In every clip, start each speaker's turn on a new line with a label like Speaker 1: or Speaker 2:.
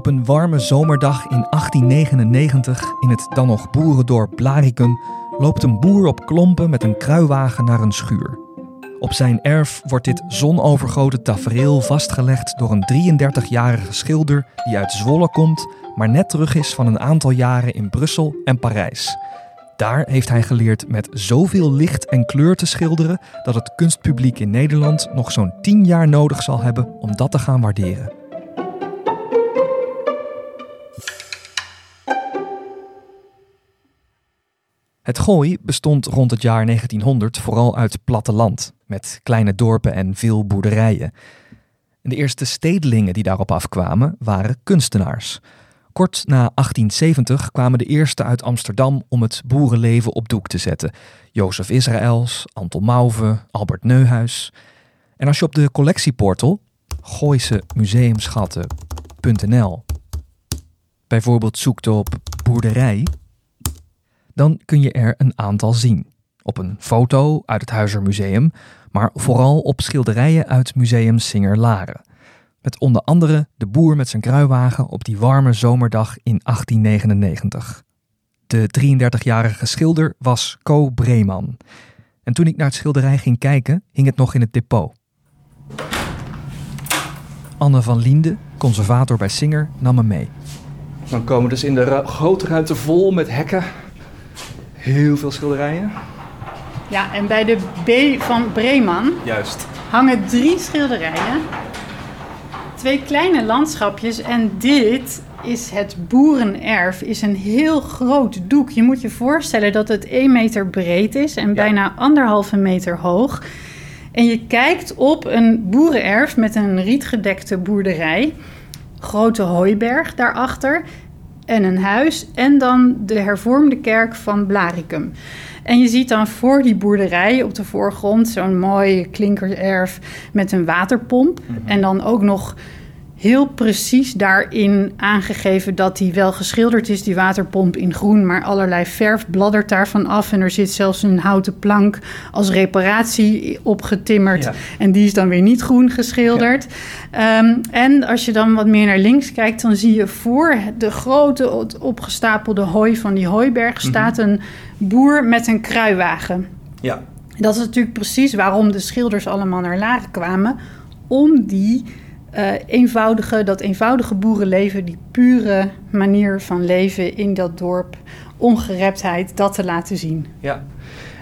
Speaker 1: Op een warme zomerdag in 1899 in het dan nog boerendorp Blaricum loopt een boer op klompen met een kruiwagen naar een schuur. Op zijn erf wordt dit zonovergoten tafereel vastgelegd door een 33-jarige schilder die uit Zwolle komt, maar net terug is van een aantal jaren in Brussel en Parijs. Daar heeft hij geleerd met zoveel licht en kleur te schilderen dat het kunstpubliek in Nederland nog zo'n 10 jaar nodig zal hebben om dat te gaan waarderen. Het Gooi bestond rond het jaar 1900 vooral uit platteland, met kleine dorpen en veel boerderijen. De eerste stedelingen die daarop afkwamen waren kunstenaars. Kort na 1870 kwamen de eerste uit Amsterdam om het boerenleven op doek te zetten. Jozef Israëls, Anton Mauve, Albert Neuhuis. En als je op de collectieportal gooisemuseumschatten.nl bijvoorbeeld zoekt op boerderij, dan kun je er een aantal zien. Op een foto uit het Huizermuseum, maar vooral op schilderijen uit Museum Singer Laren. Met onder andere de boer met zijn kruiwagen op die warme zomerdag in 1899. De 33-jarige schilder was Co Breeman. En toen ik naar het schilderij ging kijken, hing het nog in het depot. Anne van Liende, conservator bij Singer, nam me mee. Dan komen we dus in de grote ruimte vol met hekken. Heel veel schilderijen.
Speaker 2: Ja, en bij de B van Breeman
Speaker 1: Juist.
Speaker 2: hangen drie schilderijen. Twee kleine landschapjes en dit is het boerenerf. Is een heel groot doek. Je moet je voorstellen dat het 1 meter breed is en bijna anderhalve meter hoog. En je kijkt op een boerenerf met een rietgedekte boerderij. Grote hooiberg daarachter en een huis en dan de hervormde kerk van Blaricum. En je ziet dan voor die boerderij op de voorgrond zo'n mooi klinkererf met een waterpomp. En dan ook nog heel precies daarin aangegeven dat die wel geschilderd is, die waterpomp in groen, maar allerlei verf bladdert daarvan af. En er zit zelfs een houten plank als reparatie opgetimmerd.
Speaker 1: Ja.
Speaker 2: En die is dan weer niet groen geschilderd. Ehm, en als je dan wat meer naar links kijkt, dan zie je voor de grote opgestapelde hooi van die hooiberg staat een boer met een kruiwagen.
Speaker 1: Ja.
Speaker 2: Dat is natuurlijk precies waarom de schilders allemaal naar Laren kwamen. Om die eh, eenvoudige, dat eenvoudige boerenleven, die pure manier van leven in dat dorp, ongereptheid, dat te laten zien.
Speaker 1: Ja.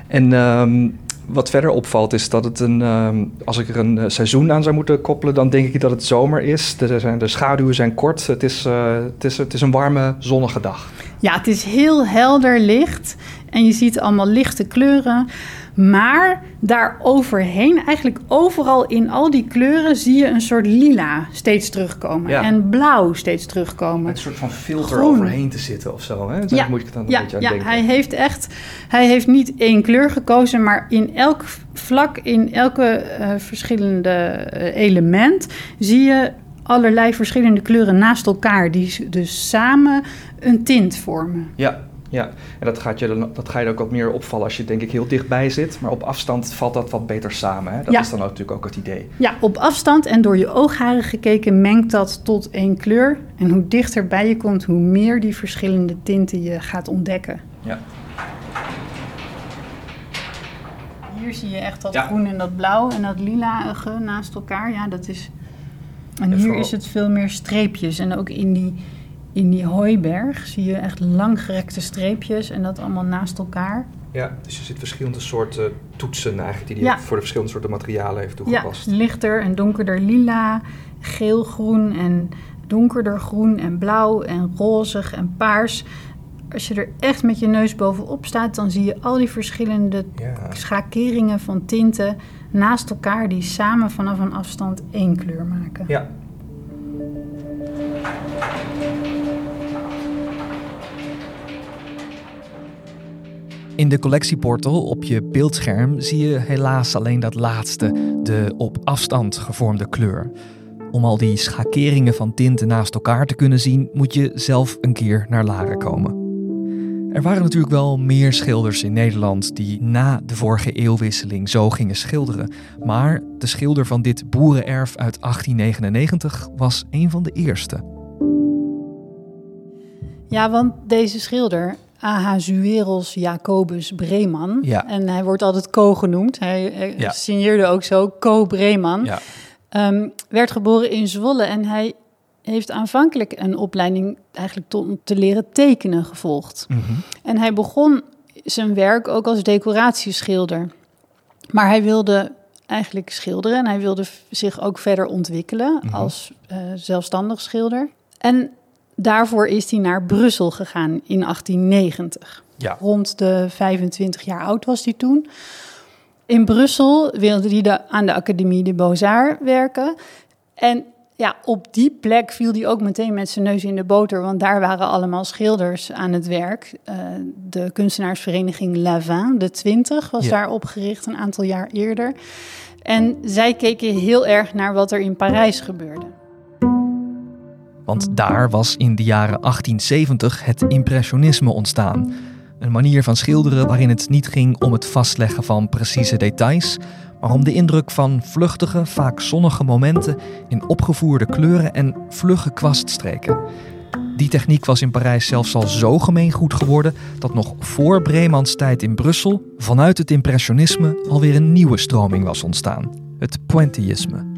Speaker 1: En ehm, wat verder opvalt is dat het een, ehm, als ik er een eh, seizoen aan zou moeten koppelen, dan denk ik dat het zomer is. De, zijn, de schaduwen zijn kort. Het is, eh, het, is, het is een warme, zonnige dag.
Speaker 2: Ja, het is heel helder licht en je ziet allemaal lichte kleuren. Maar daar overheen, eigenlijk overal in al die kleuren, zie je een soort lila steeds terugkomen.
Speaker 1: Ja.
Speaker 2: En blauw steeds terugkomen.
Speaker 1: Met een soort van filter
Speaker 2: Groen.
Speaker 1: overheen te zitten of zo. Hè? Daar moet ik het dan een
Speaker 2: ja,
Speaker 1: beetje aan
Speaker 2: ja,
Speaker 1: denken.
Speaker 2: hij heeft echt, hij heeft niet één kleur gekozen, maar in elk vlak, in elke eh, verschillende eh, element zie je allerlei verschillende kleuren naast elkaar, die dus samen een tint vormen.
Speaker 1: Ja, ja. En dat, gaat je dan, dat ga je ook wat meer opvallen als je denk ik heel dichtbij zit. Maar op afstand valt dat wat beter samen. Hè? Dat
Speaker 2: Ja.
Speaker 1: is dan natuurlijk ook het idee.
Speaker 2: Ja, op afstand en door je oogharen gekeken mengt dat tot één kleur. En hoe dichter bij je komt, hoe meer die verschillende tinten je gaat ontdekken.
Speaker 1: Ja.
Speaker 2: Hier zie je echt dat
Speaker 1: Ja.
Speaker 2: groen en dat blauw en dat lilaige naast elkaar. Ja, dat is... En hier is het veel meer streepjes. En ook in die, in die hooiberg zie je echt langgerekte streepjes en dat allemaal naast elkaar.
Speaker 1: ja, dus er zitten verschillende soorten toetsen eigenlijk die hij
Speaker 2: Ja.
Speaker 1: voor de verschillende soorten materialen heeft
Speaker 2: Ja,
Speaker 1: toegepast.
Speaker 2: lichter en donkerder lila, geel-groen en donkerder groen en blauw en rozig en paars. Als je er echt met je neus bovenop staat, dan zie je al die verschillende
Speaker 1: Ja.
Speaker 2: schakeringen van tinten naast elkaar die samen vanaf een afstand één kleur maken.
Speaker 1: Ja. In de collectieportal op je beeldscherm zie je helaas alleen dat laatste, de op afstand gevormde kleur. Om al die schakeringen van tinten naast elkaar te kunnen zien, moet je zelf een keer naar Laren komen. Er waren natuurlijk wel meer schilders in Nederland die na de vorige eeuwwisseling zo gingen schilderen. Maar de schilder van dit boerenerf uit 1899 was een van de eerste.
Speaker 2: Ja, want deze schilder, Ahasuerus Jacobus Breeman,
Speaker 1: Ja.
Speaker 2: en hij wordt altijd Co genoemd, hij, hij
Speaker 1: Ja.
Speaker 2: signeerde ook zo, Co Breeman,
Speaker 1: Ja,
Speaker 2: Ehm, werd geboren in Zwolle en hij heeft aanvankelijk een opleiding eigenlijk tot om te leren tekenen gevolgd.
Speaker 1: Mhm.
Speaker 2: En hij begon zijn werk ook als decoratieschilder. Maar hij wilde eigenlijk schilderen en hij wilde zich ook verder ontwikkelen
Speaker 1: Mhm.
Speaker 2: als eh, zelfstandig schilder. En daarvoor is hij naar Brussel gegaan in 1890.
Speaker 1: ja.
Speaker 2: Rond de 25 jaar oud was hij toen. In Brussel wilde hij de, aan de Académie de Beaux-Arts werken. En ja, op die plek viel hij ook meteen met zijn neus in de boter, want daar waren allemaal schilders aan het werk. Eh, de kunstenaarsvereniging Lavin, de 20, was
Speaker 1: Ja.
Speaker 2: daar opgericht een aantal jaar eerder. En zij keken heel erg naar wat er in Parijs gebeurde.
Speaker 1: Want daar was in de jaren 1870 het impressionisme ontstaan. Een manier van schilderen waarin het niet ging om het vastleggen van precieze details, maar om de indruk van vluchtige, vaak zonnige momenten in opgevoerde kleuren en vlugge kwaststreken. Die techniek was in Parijs zelfs al zo gemeengoed geworden dat nog voor Bremans tijd in Brussel vanuit het impressionisme alweer een nieuwe stroming was ontstaan: het pointillisme.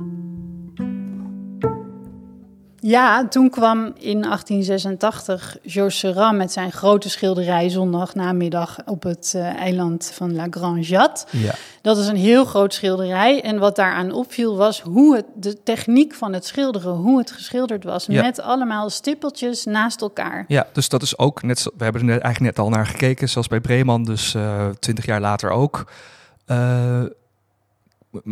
Speaker 2: Ja, toen kwam in 1886 Georges Seurat met zijn grote schilderij zondagnamiddag op het eh, eiland van La Grande Jatte.
Speaker 1: Ja.
Speaker 2: Dat is een heel groot schilderij. En wat daaraan opviel was hoe het, de techniek van het schilderen, hoe het geschilderd was.
Speaker 1: Ja.
Speaker 2: Met allemaal stippeltjes naast elkaar.
Speaker 1: Ja, dus dat is ook net. We hebben er net, eigenlijk net al naar gekeken, zoals bij Breeman, dus twintig jaar later ook. Eh,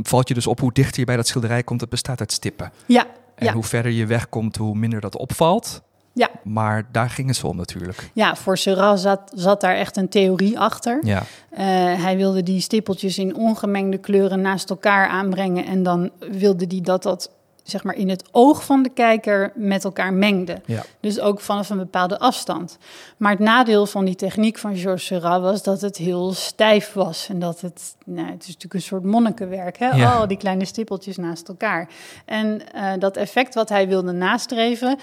Speaker 1: valt je dus op hoe dichter je bij dat schilderij komt? Het bestaat uit stippen.
Speaker 2: Ja,
Speaker 1: En
Speaker 2: ja,
Speaker 1: hoe verder je wegkomt, hoe minder dat opvalt.
Speaker 2: ja.
Speaker 1: Maar daar ging het zo om natuurlijk.
Speaker 2: ja voor Seurat zat, zat daar echt een theorie achter.
Speaker 1: Ja,
Speaker 2: Eh, hij wilde die stippeltjes in ongemengde kleuren naast elkaar aanbrengen. En dan wilde hij dat dat zeg maar in het oog van de kijker met elkaar mengde.
Speaker 1: ja,
Speaker 2: Dus ook vanaf een bepaalde afstand. Maar het nadeel van die techniek van Georges Seurat was dat het heel stijf was. En dat het, nou, het is natuurlijk een soort monnikenwerk, hè?
Speaker 1: Ja.
Speaker 2: Die kleine stippeltjes naast elkaar. En eh, dat effect wat hij wilde nastreven,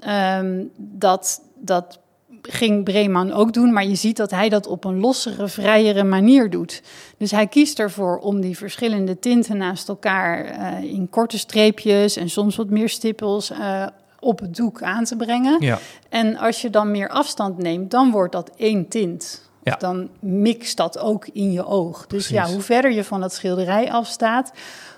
Speaker 2: ehm, dat, dat ging Breeman ook doen. Maar je ziet dat hij dat op een lossere, vrijere manier doet. Dus hij kiest ervoor om die verschillende tinten naast elkaar eh, in korte streepjes en soms wat meer stippels eh, op het doek aan te brengen.
Speaker 1: ja.
Speaker 2: En als je dan meer afstand neemt, dan wordt dat één tint.
Speaker 1: Ja.
Speaker 2: Dan mixt dat ook in je oog. Dus
Speaker 1: Precies.
Speaker 2: ja, hoe verder je van dat schilderij afstaat,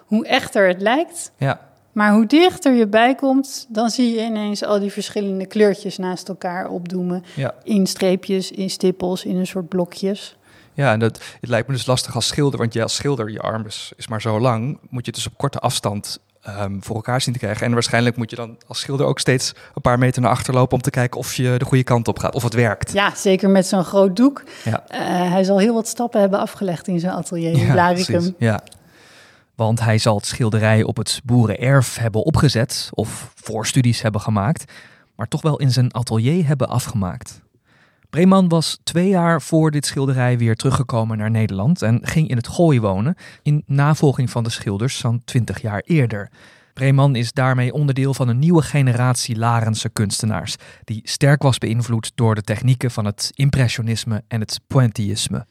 Speaker 2: hoe echter het lijkt.
Speaker 1: ja.
Speaker 2: Maar hoe dichter je bij komt, dan zie je ineens al die verschillende kleurtjes naast elkaar opdoemen.
Speaker 1: ja.
Speaker 2: In streepjes, in stippels, in een soort blokjes.
Speaker 1: Ja, en dat, het lijkt me dus lastig als schilder, want je als schilder, je arm is, is maar zo lang, moet je het dus op korte afstand ehm, voor elkaar zien te krijgen. En waarschijnlijk moet je dan als schilder ook steeds een paar meter naar achter lopen om te kijken of je de goede kant op gaat, of het werkt.
Speaker 2: Ja, zeker met zo'n groot doek.
Speaker 1: Ja.
Speaker 2: Eh, hij zal heel wat stappen hebben afgelegd in zijn atelier in Blaricum.
Speaker 1: precies. Ja. Want hij zal het schilderij op het boerenerf hebben opgezet of voorstudies hebben gemaakt, maar toch wel in zijn atelier hebben afgemaakt. Breeman was twee jaar voor dit schilderij weer teruggekomen naar Nederland en ging in het Gooi wonen, in navolging van de schilders van twintig jaar eerder. Breeman is daarmee onderdeel van een nieuwe generatie Larense kunstenaars, die sterk was beïnvloed door de technieken van het impressionisme en het pointillisme.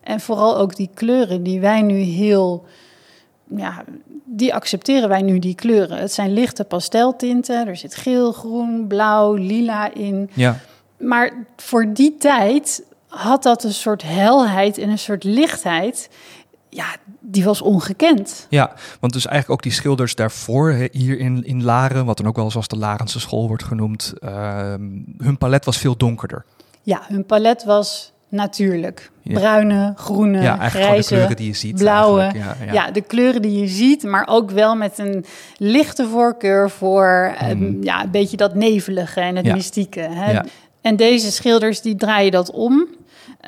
Speaker 2: En vooral ook die kleuren die wij nu heel. Ja, die accepteren wij nu, die kleuren. Het zijn lichte pasteltinten. Er zit geel, groen, blauw, lila in.
Speaker 1: Ja,
Speaker 2: Maar voor die tijd had dat een soort helheid en een soort lichtheid. Ja, die was ongekend.
Speaker 1: Ja, want dus eigenlijk ook die schilders daarvoor hier in, in Laren, wat dan ook wel eens als de Larense school wordt genoemd, ehm, hun palet was veel donkerder.
Speaker 2: Ja, hun palet was natuurlijk.
Speaker 1: Ja.
Speaker 2: Bruine, groene,
Speaker 1: ja,
Speaker 2: grijze,
Speaker 1: die je ziet.
Speaker 2: blauwe.
Speaker 1: Ja,
Speaker 2: de kleuren die je ziet, maar ook wel met een lichte voorkeur voor eh,
Speaker 1: Mhm.
Speaker 2: ja, een beetje dat nevelige en het mystieke. Hè? En deze schilders die draaien dat om.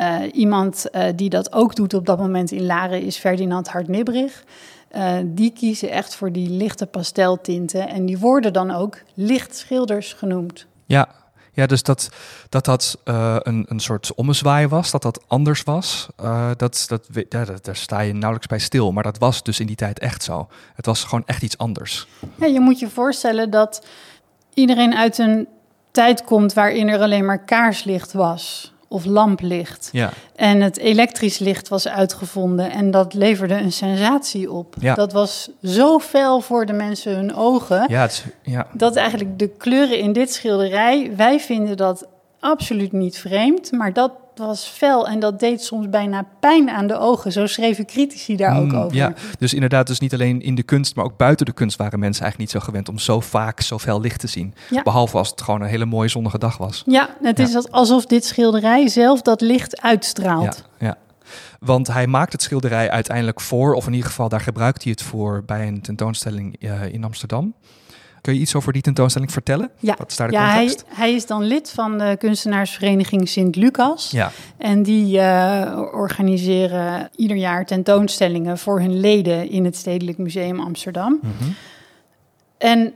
Speaker 2: Uh, iemand uh, die dat ook doet op dat moment in Laren is Ferdinand Hartnibberig. Uh, die kiezen echt voor die lichte pasteltinten en die worden dan ook lichtschilders genoemd.
Speaker 1: Ja, ja, dus dat dat, dat uh, een, een soort ommezwaai was, dat dat anders was, uh, dat, dat, ja, daar sta je nauwelijks bij stil. Maar dat was dus in die tijd echt zo. Het was gewoon echt iets anders.
Speaker 2: Ja, je moet je voorstellen dat iedereen uit een tijd komt waarin er alleen maar kaarslicht was of lamplicht.
Speaker 1: Ja.
Speaker 2: En het elektrisch licht was uitgevonden en dat leverde een sensatie op.
Speaker 1: Ja.
Speaker 2: Dat was zo fel voor de mensen hun ogen.
Speaker 1: Ja, het, ja.
Speaker 2: Dat eigenlijk de kleuren in dit schilderij, wij vinden dat absoluut niet vreemd, maar dat was fel en dat deed soms bijna pijn aan de ogen. Zo schreven critici daar ook
Speaker 1: Mm,
Speaker 2: over.
Speaker 1: Ja, dus inderdaad, dus niet alleen in de kunst, maar ook buiten de kunst waren mensen eigenlijk niet zo gewend om zo vaak zoveel licht te zien.
Speaker 2: Ja.
Speaker 1: Behalve als het gewoon een hele mooie zonnige dag was.
Speaker 2: Ja, het is als- alsof dit schilderij zelf dat licht uitstraalt.
Speaker 1: Ja, ja. Want hij maakt het schilderij uiteindelijk voor, of in ieder geval daar gebruikt hij het voor bij een tentoonstelling eh, in Amsterdam. Kun je iets over die tentoonstelling vertellen?
Speaker 2: Ja,
Speaker 1: Wat is daar de
Speaker 2: ja hij, is dan lid van de kunstenaarsvereniging Sint-Lucas.
Speaker 1: Ja,
Speaker 2: En die eh, organiseren ieder jaar tentoonstellingen voor hun leden in het Stedelijk Museum Amsterdam.
Speaker 1: mhm.
Speaker 2: En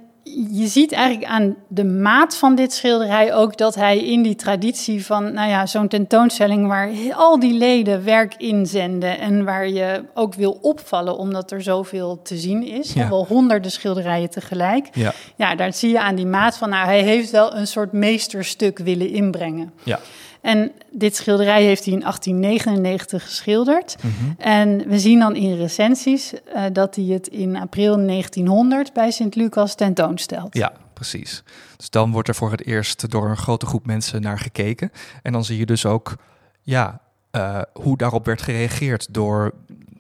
Speaker 2: je ziet eigenlijk aan de maat van dit schilderij ook dat hij in die traditie van, nou ja, zo'n tentoonstelling waar al die leden werk inzenden en waar je ook wil opvallen omdat er zoveel te zien is,
Speaker 1: Ja.
Speaker 2: wel honderden schilderijen tegelijk.
Speaker 1: ja,
Speaker 2: Ja, daar zie je aan die maat van, nou, hij heeft wel een soort meesterstuk willen inbrengen.
Speaker 1: ja.
Speaker 2: En dit schilderij heeft hij in 1899 geschilderd.
Speaker 1: Mhm.
Speaker 2: En we zien dan in recensies eh, dat hij het in april 1900 bij Sint-Lucas tentoonstelt.
Speaker 1: Ja, precies. Dus dan wordt er voor het eerst door een grote groep mensen naar gekeken. En dan zie je dus ook ja, eh, hoe daarop werd gereageerd door.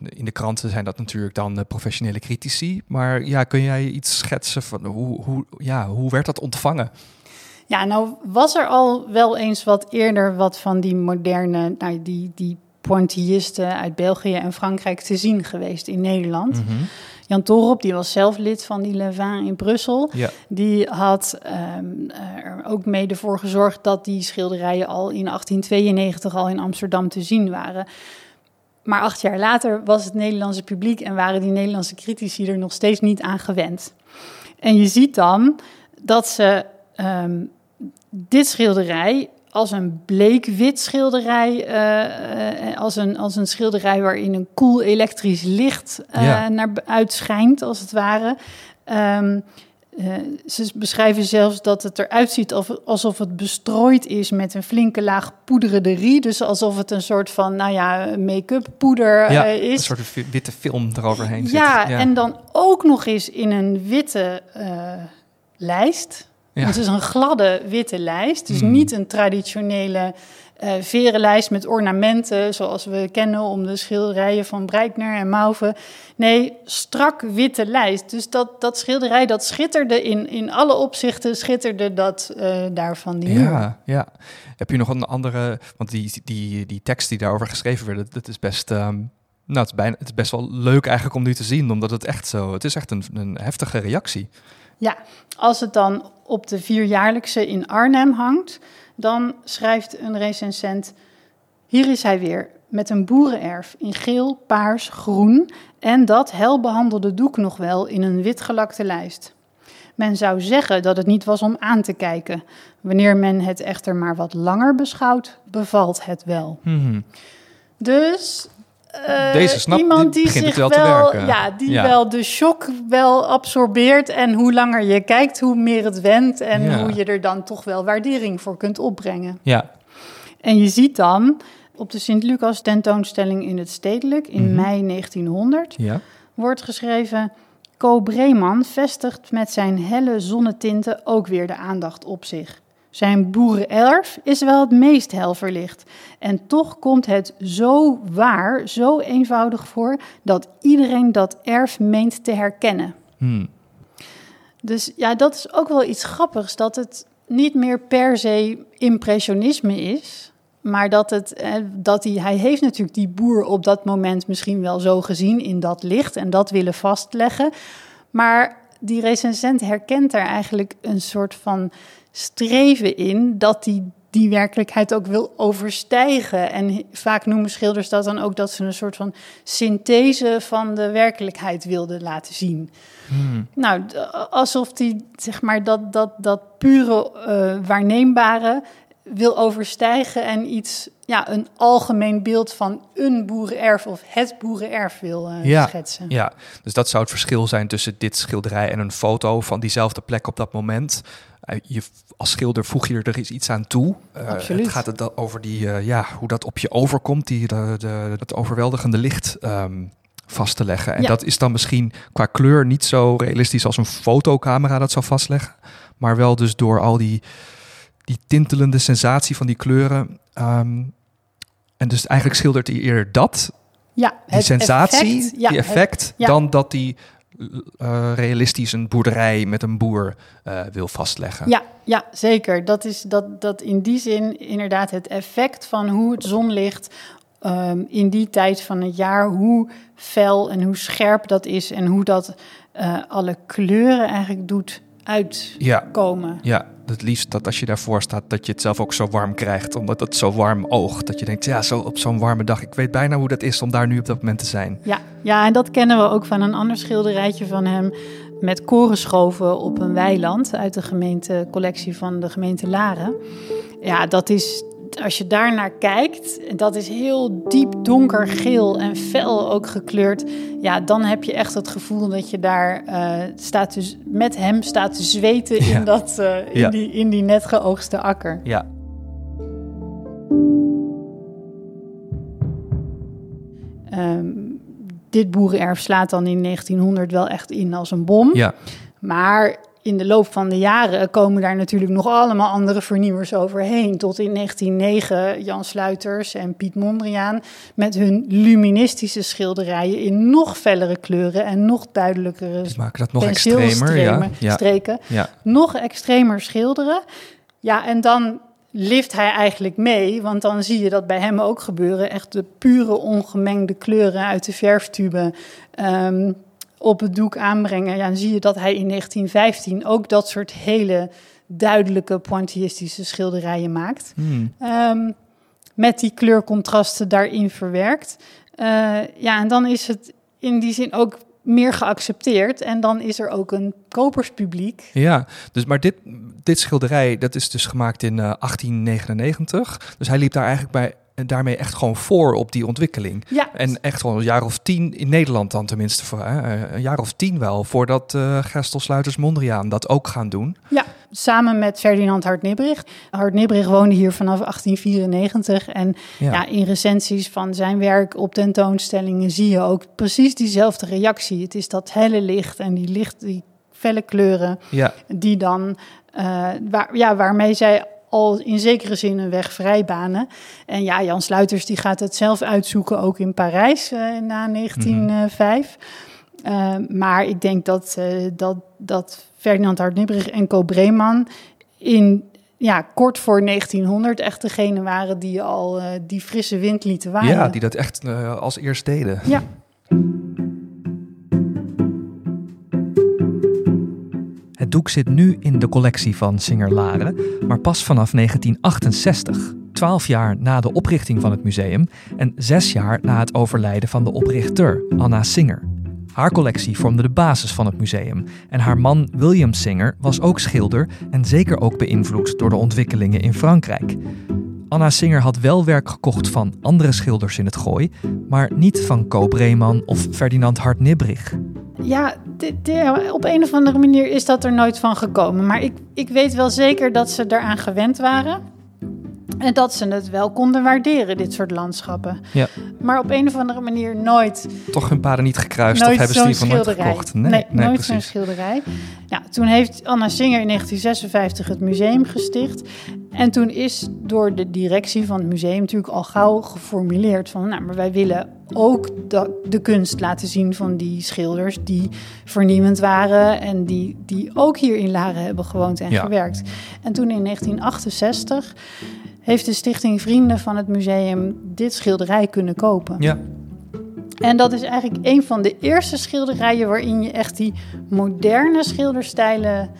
Speaker 1: In de kranten zijn dat natuurlijk dan de professionele critici. Maar ja, kun jij iets schetsen van hoe, hoe, ja, hoe werd dat ontvangen?
Speaker 2: Ja, nou was er al wel eens wat eerder wat van die moderne, nou, die, die pointillisten uit België en Frankrijk te zien geweest in Nederland.
Speaker 1: Mhm.
Speaker 2: Jan Torop, die was zelf lid van die Levin in Brussel.
Speaker 1: Ja,
Speaker 2: Die had ehm, er ook mede voor gezorgd dat die schilderijen al in 1892 al in Amsterdam te zien waren. Maar acht jaar later was het Nederlandse publiek en waren die Nederlandse critici er nog steeds niet aan gewend. En je ziet dan dat ze ehm, dit schilderij als een bleek-wit schilderij, eh, eh, als, een, als een schilderij waarin een koel elektrisch licht eh,
Speaker 1: Ja.
Speaker 2: naar uitschijnt, als het ware. Ehm, eh, ze beschrijven zelfs dat het eruit ziet of, alsof het bestrooid is met een flinke laag poedererie. Dus alsof het een soort van, nou ja, make-up poeder
Speaker 1: ja
Speaker 2: eh,
Speaker 1: een
Speaker 2: is.
Speaker 1: soort witte film eroverheen zit.
Speaker 2: Ja, en dan ook nog eens in een witte lijst.
Speaker 1: Ja.
Speaker 2: Het is een gladde witte lijst. Dus
Speaker 1: Hmm.
Speaker 2: niet een traditionele eh verenlijst met ornamenten zoals we kennen om de schilderijen van Breitner en Mauve. Nee, strak witte lijst. Dus dat, dat schilderij dat schitterde in, in alle opzichten, schitterde dat eh, daarvan die muur.
Speaker 1: Ja, ja. Heb je nog een andere, want die, die, die tekst die daarover geschreven werd, dat, dat is best, ehm, nou, het is, bijna, het is best wel leuk eigenlijk om nu te zien, omdat het echt zo, het is echt een, een heftige reactie.
Speaker 2: Ja, als het dan op de vierjaarlijkse in Arnhem hangt, dan schrijft een recensent: Hier is hij weer met een boerenerf in geel, paars, groen en dat hel behandelde doek nog wel in een witgelakte lijst. Men zou zeggen dat het niet was om aan te kijken. Wanneer men het echter maar wat langer beschouwt, bevalt het wel.
Speaker 1: Mhm.
Speaker 2: Dus eh,
Speaker 1: Deze snap-
Speaker 2: iemand
Speaker 1: die
Speaker 2: zich
Speaker 1: wel
Speaker 2: ja, die
Speaker 1: Ja.
Speaker 2: wel de shock wel absorbeert en hoe langer je kijkt, hoe meer het wendt en
Speaker 1: Ja.
Speaker 2: hoe je er dan toch wel waardering voor kunt opbrengen.
Speaker 1: Ja,
Speaker 2: En je ziet dan op de Sint-Lucas tentoonstelling in het Stedelijk in
Speaker 1: Mhm.
Speaker 2: mei 1900
Speaker 1: ja.
Speaker 2: wordt geschreven: Co Breeman vestigt met zijn helle zonnetinten ook weer de aandacht op zich. Zijn boerenerf is wel het meest hel verlicht. En toch komt het zo waar, zo eenvoudig voor, dat iedereen dat erf meent te herkennen.
Speaker 1: Hm.
Speaker 2: Dus ja, dat is ook wel iets grappigs, dat het niet meer per se impressionisme is, maar dat, het, eh, dat hij, hij heeft natuurlijk die boer op dat moment misschien wel zo gezien in dat licht en dat willen vastleggen. Maar die recensent herkent daar eigenlijk een soort van streven in dat hij die werkelijkheid ook wil overstijgen. En vaak noemen schilders dat dan ook dat ze een soort van synthese van de werkelijkheid wilden laten zien. Hmm. Nou, alsof die, zeg maar, dat, dat, dat pure uh, waarneembare wil overstijgen en iets, ja, een algemeen beeld van een boerenerf of het boerenerf wil uh,
Speaker 1: ja,
Speaker 2: schetsen.
Speaker 1: Ja, dus dat zou het verschil zijn tussen dit schilderij en een foto van diezelfde plek op dat moment. Uh, je, als schilder voeg je er iets aan toe.
Speaker 2: Uh, Absoluut.
Speaker 1: Het gaat het over die, ja, hoe dat op je overkomt, die, de, de, het overweldigende licht. Um, vast te leggen. En dat is dan misschien qua kleur niet zo realistisch als een fotocamera dat zou vastleggen. Maar wel dus door al die die tintelende sensatie van die kleuren. Ehm, en dus eigenlijk schildert hij eerder dat,
Speaker 2: ja,
Speaker 1: die sensatie, effect, ja, die effect, dan dat hij uh, realistisch een boerderij met een boer uh, wil vastleggen.
Speaker 2: Ja, ja, zeker. Dat is dat, dat in die zin inderdaad het effect van hoe het zonlicht um, in die tijd van het jaar, hoe fel en hoe scherp dat is en hoe dat uh, alle kleuren eigenlijk doet uitkomen.
Speaker 1: Ja, ja, het liefst dat als je daarvoor staat, dat je het zelf ook zo warm krijgt. Omdat het zo warm oogt. Dat je denkt, ja, zo op zo'n warme dag. Ik weet bijna hoe dat is om daar nu op dat moment te zijn.
Speaker 2: Ja, ja en dat kennen we ook van een ander schilderijtje van hem. Met korenschoven op een weiland uit de gemeentecollectie van de gemeente Laren. Ja, dat is als je daar naar kijkt, dat is heel diep donkergeel en fel ook gekleurd. Ja, dan heb je echt het gevoel dat je daar uh, staat dus met hem staat te zweten in, dat, uh, in, ja. die, in die net geoogste akker.
Speaker 1: Ja.
Speaker 2: Um, dit boerenerf slaat dan in 1900 wel echt in als een bom.
Speaker 1: Ja.
Speaker 2: Maar in de loop van de jaren komen daar natuurlijk nog allemaal andere vernieuwers overheen. Tot in 1909 Jan Sluiters en Piet Mondriaan met hun luministische schilderijen in nog fellere kleuren en nog duidelijkere
Speaker 1: dus maken dat nog extremer, ja.
Speaker 2: ja. streken.
Speaker 1: Ja.
Speaker 2: Nog extremer schilderen. Ja, en dan lift hij eigenlijk mee, want dan zie je dat bij hem ook gebeuren. Echt de pure ongemengde kleuren uit de verftube. Um, op het doek aanbrengen, ja, dan zie je dat hij in 1915 ook dat soort hele duidelijke pointillistische schilderijen maakt.
Speaker 1: Hmm.
Speaker 2: Um, met die kleurcontrasten daarin verwerkt. Uh, ja, en dan is het in die zin ook meer geaccepteerd. En dan is er ook een koperspubliek.
Speaker 1: Ja, dus maar dit, dit schilderij, dat is dus gemaakt in uh, 1899. Dus hij liep daar eigenlijk bij daarmee echt gewoon voor op die ontwikkeling.
Speaker 2: Ja.
Speaker 1: En echt wel een jaar of tien, in Nederland dan tenminste, voor, hè, een jaar of tien wel, voordat uh, Gerstel Sluiters Mondriaan dat ook gaan doen.
Speaker 2: Ja, samen met Ferdinand Hart-Nibbrich. Hart-Nibbrich woonde hier vanaf 1894 en ja. ja. in recensies van zijn werk op tentoonstellingen zie je ook precies diezelfde reactie. Het is dat helle licht en die licht, die felle kleuren,
Speaker 1: ja.
Speaker 2: die dan, uh, waar, ja, waarmee zij al in zekere zin een weg vrijbanen. En ja, Jan Sluiters die gaat het zelf uitzoeken, ook in Parijs uh, na 1905. Mm -hmm. uh, maar ik denk dat, uh, dat, dat Ferdinand Hartnibberig en Co Breeman in ja, kort voor 1900 echt degene waren die al die frisse wind lieten waaien.
Speaker 1: Ja, die dat echt als eerst deden.
Speaker 2: Ja.
Speaker 1: Doek zit nu in de collectie van Singer Laren, maar pas vanaf 1968, twaalf jaar na de oprichting van het museum en zes jaar na het overlijden van de oprichter, Anna Singer. Haar collectie vormde de basis van het museum en haar man William Singer was ook schilder en zeker ook beïnvloed door de ontwikkelingen in Frankrijk. Anna Singer had wel werk gekocht van andere schilders in het gooi, maar niet van Co Breeman of Ferdinand Hart-Nibbrich.
Speaker 2: Ja, op een of andere manier is dat er nooit van gekomen. Maar ik, ik weet wel zeker dat ze eraan gewend waren. En dat ze het wel konden waarderen, dit soort landschappen.
Speaker 1: Ja.
Speaker 2: Maar op een of andere manier nooit...
Speaker 1: Toch hun paden niet gekruist of hebben ze die van nooit gekocht?
Speaker 2: Nee, nee, nee nooit zo'n schilderij. Ja, toen heeft Anna Singer in 1956 het museum gesticht. En toen is door de directie van het museum natuurlijk al gauw geformuleerd van... nou, maar wij willen ook de, de kunst laten zien van die schilders die vernieuwend waren... en die, die ook hier in Laren hebben gewoond en ja. gewerkt. En toen in 1968 heeft de stichting Vrienden van het Museum dit schilderij kunnen kopen.
Speaker 1: Ja.
Speaker 2: En dat is eigenlijk een van de eerste schilderijen waarin je echt die moderne schilderstijlen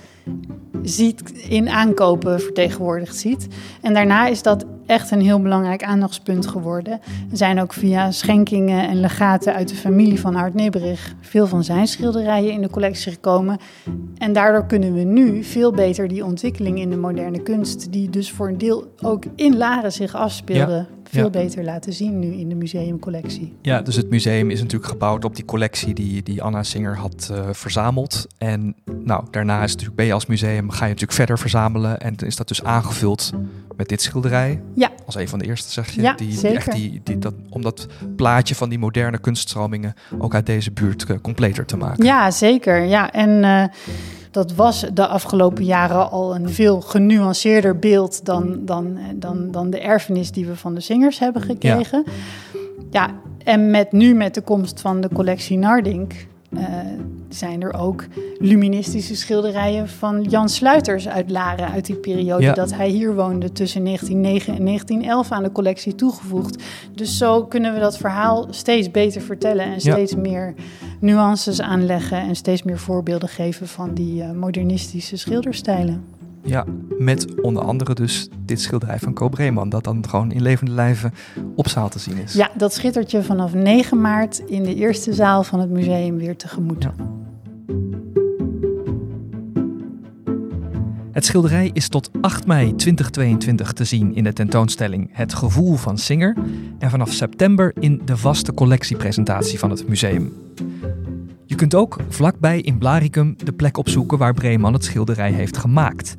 Speaker 2: ziet in aankopen vertegenwoordigd ziet. En daarna is dat echt een heel belangrijk aandachtspunt geworden. Er zijn ook via schenkingen en legaten uit de familie van Art Nibberich veel van zijn schilderijen in de collectie gekomen. En daardoor kunnen we nu veel beter die ontwikkeling in de moderne kunst, die dus voor een deel ook in Laren zich afspeelde, veel beter laten zien nu in de museumcollectie.
Speaker 1: Ja, dus het museum is natuurlijk gebouwd op die collectie die, die Anna Singer had uh, verzameld. En nou, daarna is natuurlijk, ben je als museum, ga je natuurlijk verder verzamelen. En is dat dus aangevuld met dit schilderij.
Speaker 2: Ja.
Speaker 1: Als een van de eerste, zeg je.
Speaker 2: Ja,
Speaker 1: die,
Speaker 2: zeker.
Speaker 1: echt die, die, dat, om dat plaatje van die moderne kunststromingen ook uit deze buurt uh, completer te maken.
Speaker 2: Ja, zeker. Ja, en... Uh, dat was de afgelopen jaren al een veel genuanceerder beeld dan, dan, dan, dan de erfenis die we van de zingers hebben gekregen. Ja, ja en met, nu met de komst van de collectie Nardink uh, zijn er ook luministische schilderijen van Jan Sluiters uit Laren uit die periode ja. dat hij hier woonde tussen 1909 en 1911 aan de collectie toegevoegd. Dus zo kunnen we dat verhaal steeds beter vertellen en steeds ja. meer nuances aanleggen en steeds meer voorbeelden geven van die uh, modernistische schilderstijlen.
Speaker 1: Ja, met onder andere dus dit schilderij van Co Breeman, dat dan gewoon in levende lijven op zaal te zien is.
Speaker 2: Ja, dat schittert je vanaf 9 maart in de eerste zaal van het museum weer tegemoet.
Speaker 1: Ja. Het schilderij is tot 8 mei 2022 te zien in de tentoonstelling Het Gevoel van Singer en vanaf september in de vaste collectiepresentatie van het museum. Je kunt ook vlakbij in Blaricum de plek opzoeken waar Breeman het schilderij heeft gemaakt.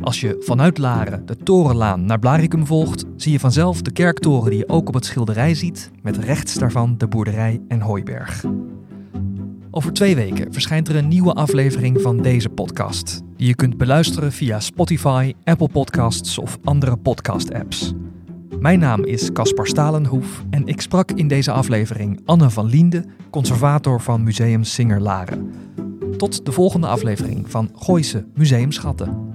Speaker 1: Als je vanuit Laren de Torenlaan naar Blaricum volgt, zie je vanzelf de kerktoren die je ook op het schilderij ziet, met rechts daarvan de boerderij en hooiberg. Over twee weken verschijnt er een nieuwe aflevering van deze podcast, die je kunt beluisteren via Spotify, Apple Podcasts of andere podcast-apps. Mijn naam is Caspar Stalenhoef en ik sprak in deze aflevering Anne van Liende, conservator van Museum Singer Laren. Tot de volgende aflevering van Gooise Museumschatten.